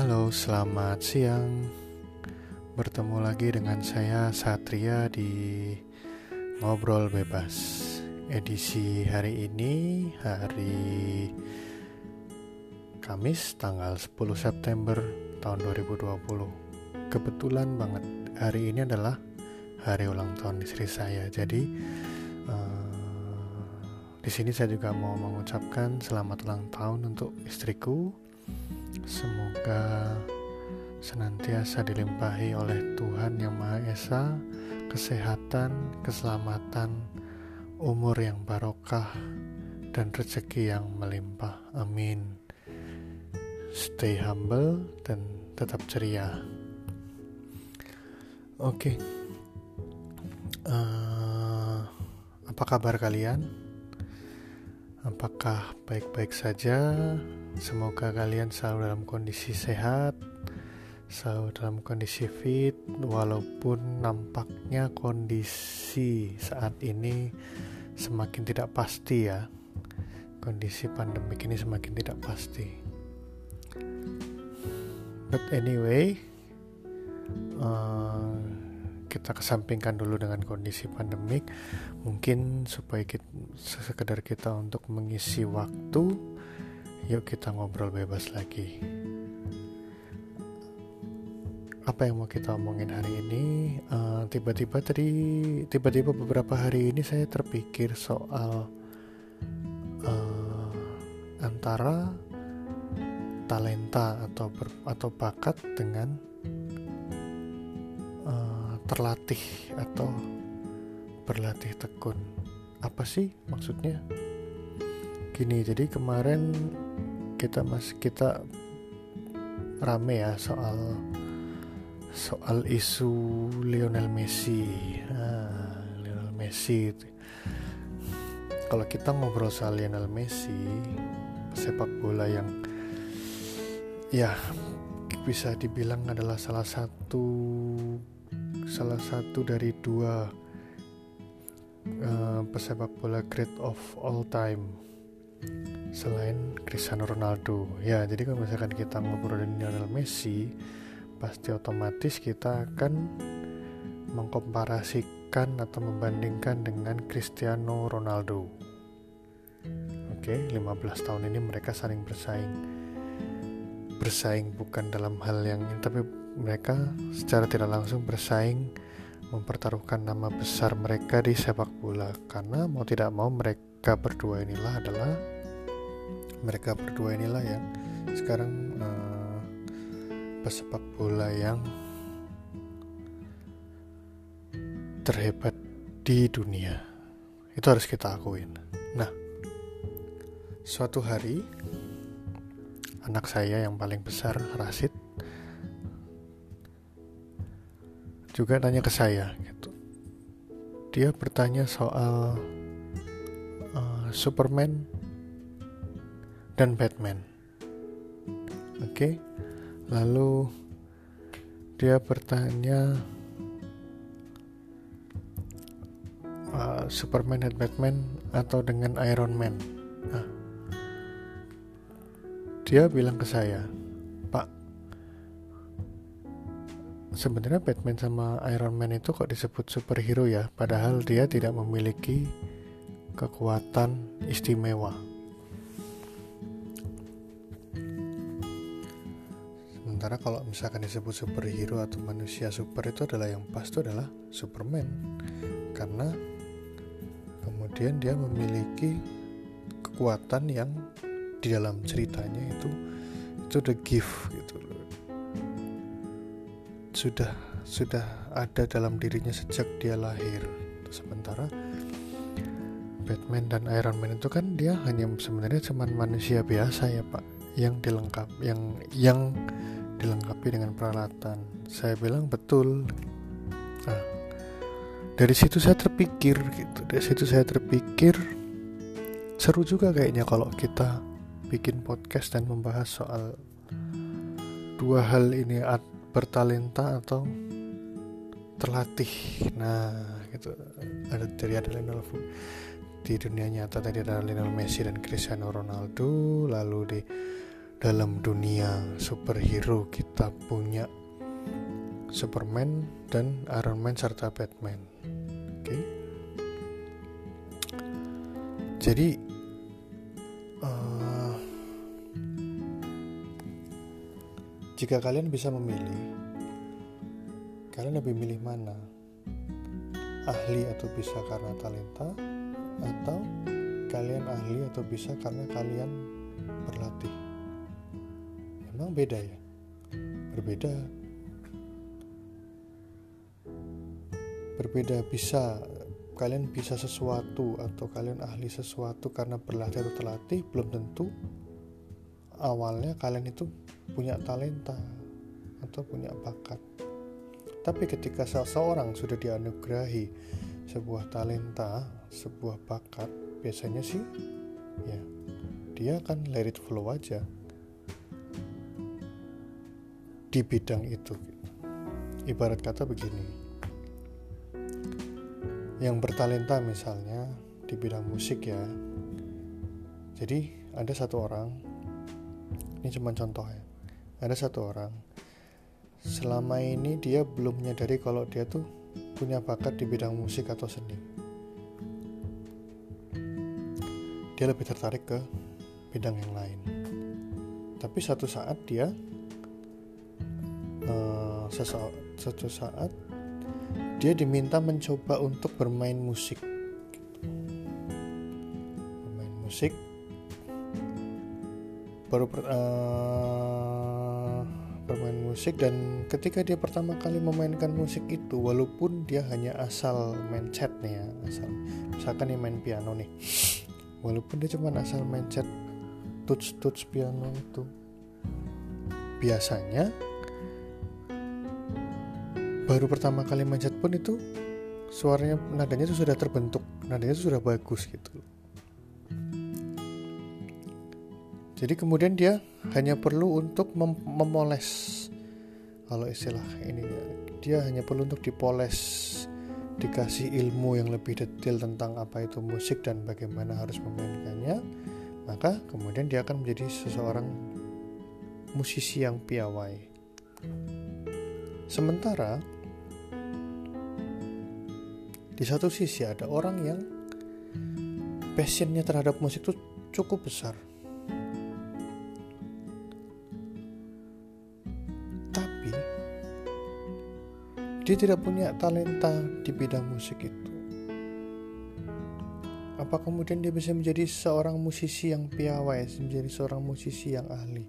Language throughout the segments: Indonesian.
Halo, selamat siang. Bertemu lagi dengan saya Satria di Ngobrol Bebas. Edisi hari ini hari Kamis tanggal 10 September tahun 2020. Kebetulan banget hari ini adalah hari ulang tahun istri saya. Jadi uh, di sini saya juga mau mengucapkan selamat ulang tahun untuk istriku Semoga senantiasa dilimpahi oleh Tuhan Yang Maha Esa kesehatan, keselamatan, umur yang barokah, dan rezeki yang melimpah. Amin. Stay humble dan tetap ceria. Oke, okay. uh, eh, apa kabar kalian? Apakah baik-baik saja? Semoga kalian selalu dalam kondisi sehat, selalu dalam kondisi fit, walaupun nampaknya kondisi saat ini semakin tidak pasti ya. Kondisi pandemik ini semakin tidak pasti. But anyway, uh, kita kesampingkan dulu dengan kondisi pandemik mungkin supaya kita, sekedar kita untuk mengisi waktu Yuk kita ngobrol bebas lagi. Apa yang mau kita omongin hari ini? eh, tiba-tiba tadi, tiba-tiba beberapa hari ini saya terpikir soal uh, antara talenta atau ber, atau bakat dengan uh, terlatih atau berlatih tekun. Apa sih maksudnya? Gini, jadi kemarin kita mas kita rame ya soal soal isu Lionel Messi. Ah, Lionel Messi kalau kita ngobrol soal Lionel Messi sepak bola yang ya bisa dibilang adalah salah satu salah satu dari dua uh, pesepak bola great of all time selain Cristiano Ronaldo. Ya jadi kalau misalkan kita ngobrolin Lionel Messi pasti otomatis kita akan mengkomparasikan atau membandingkan dengan Cristiano Ronaldo. Oke 15 tahun ini mereka saling bersaing. Bersaing bukan dalam hal yang tapi mereka secara tidak langsung bersaing mempertaruhkan nama besar mereka di sepak bola. Karena mau tidak mau mereka berdua inilah adalah mereka berdua inilah yang sekarang uh, pesepak bola yang terhebat di dunia. Itu harus kita akuin. Nah suatu hari anak saya yang paling besar Rasid juga tanya ke saya gitu. Dia bertanya soal uh, Superman dan Batman. Oke, okay? lalu dia bertanya uh, Superman dan Batman atau dengan Iron Man. Nah, dia bilang ke saya, Pak, sebenarnya Batman sama Iron Man itu kok disebut superhero ya, padahal dia tidak memiliki kekuatan istimewa. Sementara kalau misalkan disebut superhero atau manusia super itu adalah yang pas itu adalah Superman. Karena kemudian dia memiliki kekuatan yang di dalam ceritanya itu itu the gift gitu loh. Sudah sudah ada dalam dirinya sejak dia lahir. Sementara Batman dan Iron Man itu kan dia hanya sebenarnya cuma manusia biasa ya pak. Yang dilengkap yang yang dilengkapi dengan peralatan. Saya bilang betul. Nah dari situ saya terpikir gitu. Dari situ saya terpikir seru juga kayaknya kalau kita bikin podcast dan membahas soal dua hal ini bertalenta atau terlatih. Nah gitu. Ada dari ada Lionel di dunia nyata tadi ada Lionel Messi dan Cristiano Ronaldo lalu di dalam dunia superhero kita punya Superman dan Iron Man serta Batman. Oke. Okay? Jadi uh, jika kalian bisa memilih, kalian lebih milih mana? Ahli atau bisa karena talenta atau kalian ahli atau bisa karena kalian berlatih? Memang beda ya? Berbeda. Berbeda bisa kalian bisa sesuatu atau kalian ahli sesuatu karena berlatih atau terlatih belum tentu awalnya kalian itu punya talenta atau punya bakat. Tapi ketika seseorang sudah dianugerahi sebuah talenta, sebuah bakat, biasanya sih ya dia akan let it flow aja di bidang itu. Ibarat kata begini, yang bertalenta misalnya di bidang musik ya. Jadi ada satu orang, ini cuma contoh ya, ada satu orang selama ini dia belum menyadari kalau dia tuh punya bakat di bidang musik atau seni. Dia lebih tertarik ke bidang yang lain. Tapi satu saat dia uh, suatu saat dia diminta mencoba untuk bermain musik. Bermain musik. Baru uh, bermain musik dan ketika dia pertama kali memainkan musik itu walaupun dia hanya asal main chat nih ya asal misalkan dia main piano nih. Walaupun dia cuma asal main chat touch touch piano itu. Biasanya baru pertama kali manjat pun itu suaranya nadanya itu sudah terbentuk nadanya itu sudah bagus gitu. Jadi kemudian dia hanya perlu untuk mem memoles kalau istilah ini dia hanya perlu untuk dipoles dikasih ilmu yang lebih detail tentang apa itu musik dan bagaimana harus memainkannya maka kemudian dia akan menjadi seseorang musisi yang piawai. Sementara di satu sisi ada orang yang passionnya terhadap musik itu cukup besar. Tapi dia tidak punya talenta di bidang musik itu. Apa kemudian dia bisa menjadi seorang musisi yang piawai menjadi seorang musisi yang ahli?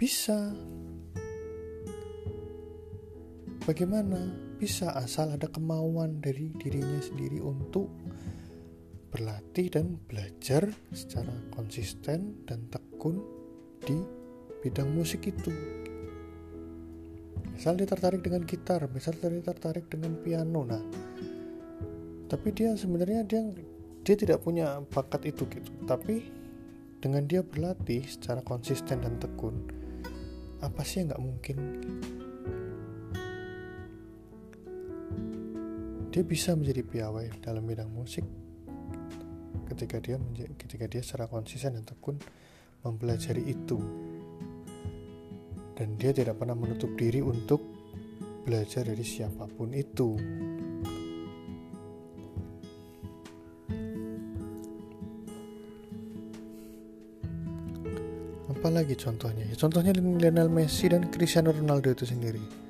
Bisa. Bagaimana bisa asal ada kemauan dari dirinya sendiri untuk berlatih dan belajar secara konsisten dan tekun di bidang musik itu. Misal dia tertarik dengan gitar, misal dia tertarik dengan piano, nah, tapi dia sebenarnya dia dia tidak punya bakat itu gitu, tapi dengan dia berlatih secara konsisten dan tekun, apa sih yang nggak mungkin? Dia bisa menjadi piawai dalam bidang musik ketika dia ketika dia secara konsisten dan tekun mempelajari itu. Dan dia tidak pernah menutup diri untuk belajar dari siapa pun itu. Apalagi contohnya? Ya contohnya Lionel Messi dan Cristiano Ronaldo itu sendiri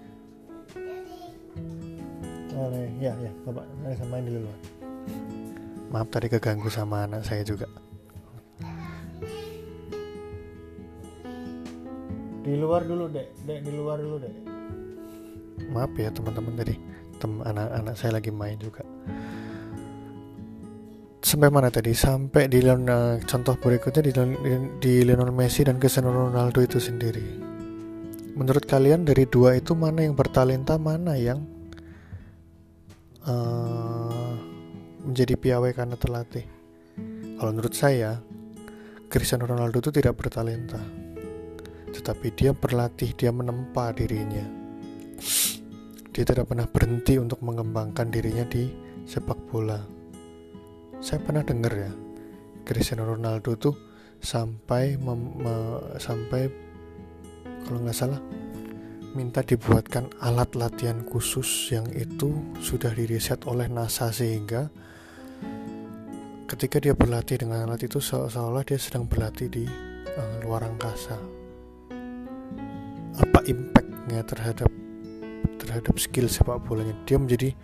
ya ya bapak saya main di luar maaf tadi keganggu sama anak saya juga. Di luar dulu dek. Dek di luar dulu dek. Maaf ya teman-teman tadi. Tem anak-anak saya lagi main juga. Sampai mana tadi? Sampai di Lionel, contoh berikutnya di, di Lionel Messi dan Cristiano Ronaldo itu sendiri. Menurut kalian dari dua itu mana yang bertalenta mana yang uh, menjadi piawai karena terlatih. Kalau menurut saya, Cristiano Ronaldo itu tidak bertalenta, tetapi dia berlatih, dia menempa dirinya. Dia tidak pernah berhenti untuk mengembangkan dirinya di sepak bola. Saya pernah dengar ya, Cristiano Ronaldo tuh sampai sampai kalau nggak salah minta dibuatkan alat latihan khusus yang itu sudah diriset oleh NASA sehingga ketika dia berlatih dengan alat itu seolah-olah dia sedang berlatih di uh, luar angkasa. Apa impactnya terhadap terhadap skill sepak bolanya? Dia menjadi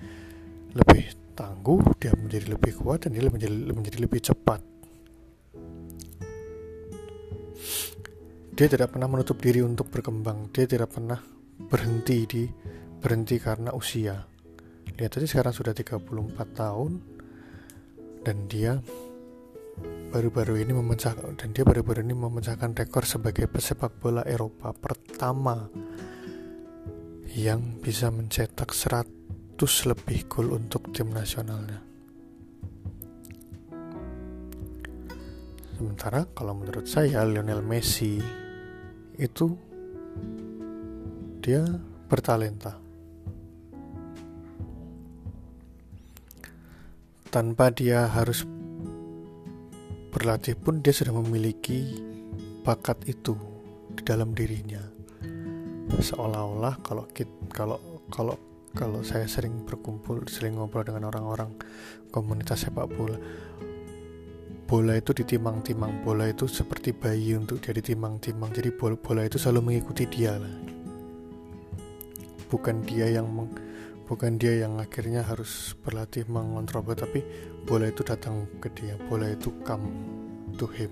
lebih tangguh dia menjadi lebih kuat dan dia menjadi, menjadi lebih cepat. Dia tidak pernah menutup diri untuk berkembang. Dia tidak pernah berhenti di berhenti karena usia lihat aja sekarang sudah 34 tahun dan dia baru-baru ini memecahkan dan dia baru-baru ini memecahkan rekor sebagai pesepak bola Eropa pertama yang bisa mencetak 100 lebih gol untuk tim nasionalnya. Sementara kalau menurut saya Lionel Messi itu dia bertalenta. Tanpa dia harus berlatih pun dia sudah memiliki bakat itu di dalam dirinya. Seolah-olah kalau kita, kalau kalau kalau saya sering berkumpul sering ngobrol dengan orang-orang komunitas sepak bola bola itu ditimang-timang bola itu seperti bayi untuk jadi timang-timang jadi bola, bola itu selalu mengikuti dia lah bukan dia yang meng, bukan dia yang akhirnya harus berlatih mengontrol tapi bola itu datang ke dia bola itu come to him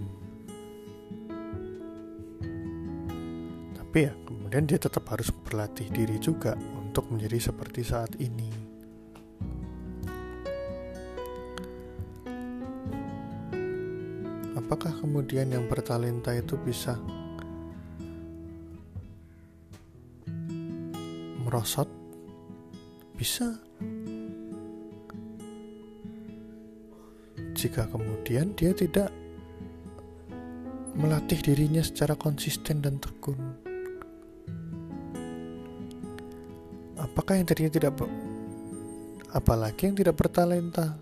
tapi ya kemudian dia tetap harus berlatih diri juga untuk menjadi seperti saat ini. Apakah kemudian yang bertalenta itu bisa merosot? Bisa. Jika kemudian dia tidak melatih dirinya secara konsisten dan tekun. apakah yang tadinya tidak apalagi yang tidak bertalenta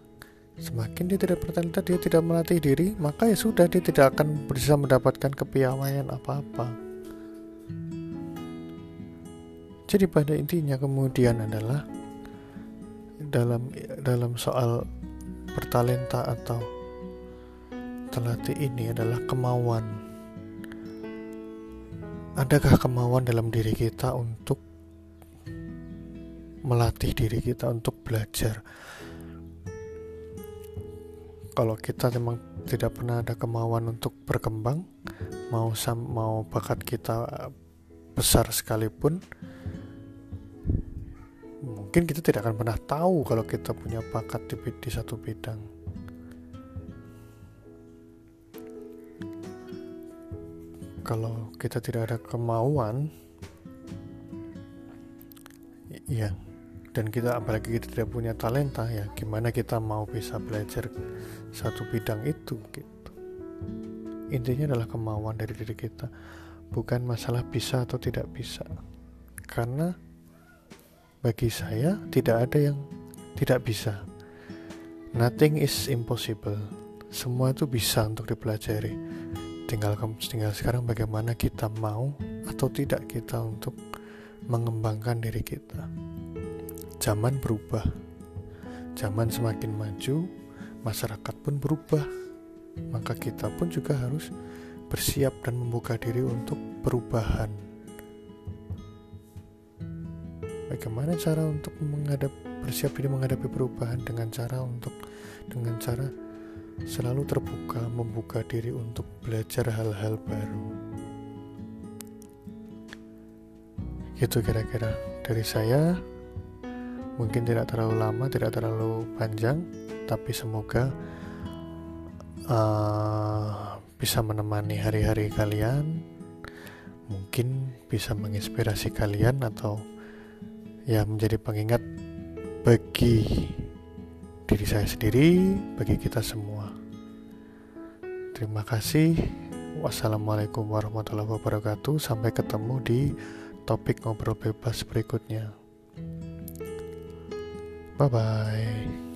semakin dia tidak bertalenta dia tidak melatih diri maka ya sudah dia tidak akan bisa mendapatkan kepiawaian apa-apa jadi pada intinya kemudian adalah dalam dalam soal bertalenta atau terlatih ini adalah kemauan adakah kemauan dalam diri kita untuk melatih diri kita untuk belajar. Kalau kita memang tidak pernah ada kemauan untuk berkembang, mau sam mau bakat kita besar sekalipun, mungkin kita tidak akan pernah tahu kalau kita punya bakat di, di satu bidang. Kalau kita tidak ada kemauan, ya dan kita apalagi kita tidak punya talenta ya gimana kita mau bisa belajar satu bidang itu gitu. Intinya adalah kemauan dari diri kita. Bukan masalah bisa atau tidak bisa. Karena bagi saya tidak ada yang tidak bisa nothing is impossible semua itu bisa untuk dipelajari tinggal tinggal sekarang bagaimana kita mau atau tidak kita untuk mengembangkan diri kita zaman berubah. Zaman semakin maju, masyarakat pun berubah. Maka kita pun juga harus bersiap dan membuka diri untuk perubahan. Bagaimana cara untuk menghadap bersiap diri menghadapi perubahan dengan cara untuk dengan cara selalu terbuka membuka diri untuk belajar hal-hal baru. Gitu kira-kira dari saya mungkin tidak terlalu lama tidak terlalu panjang tapi semoga uh, bisa menemani hari-hari kalian mungkin bisa menginspirasi kalian atau ya menjadi pengingat bagi diri saya sendiri bagi kita semua. Terima kasih. Wassalamualaikum warahmatullahi wabarakatuh. Sampai ketemu di topik ngobrol bebas berikutnya. Bye bye.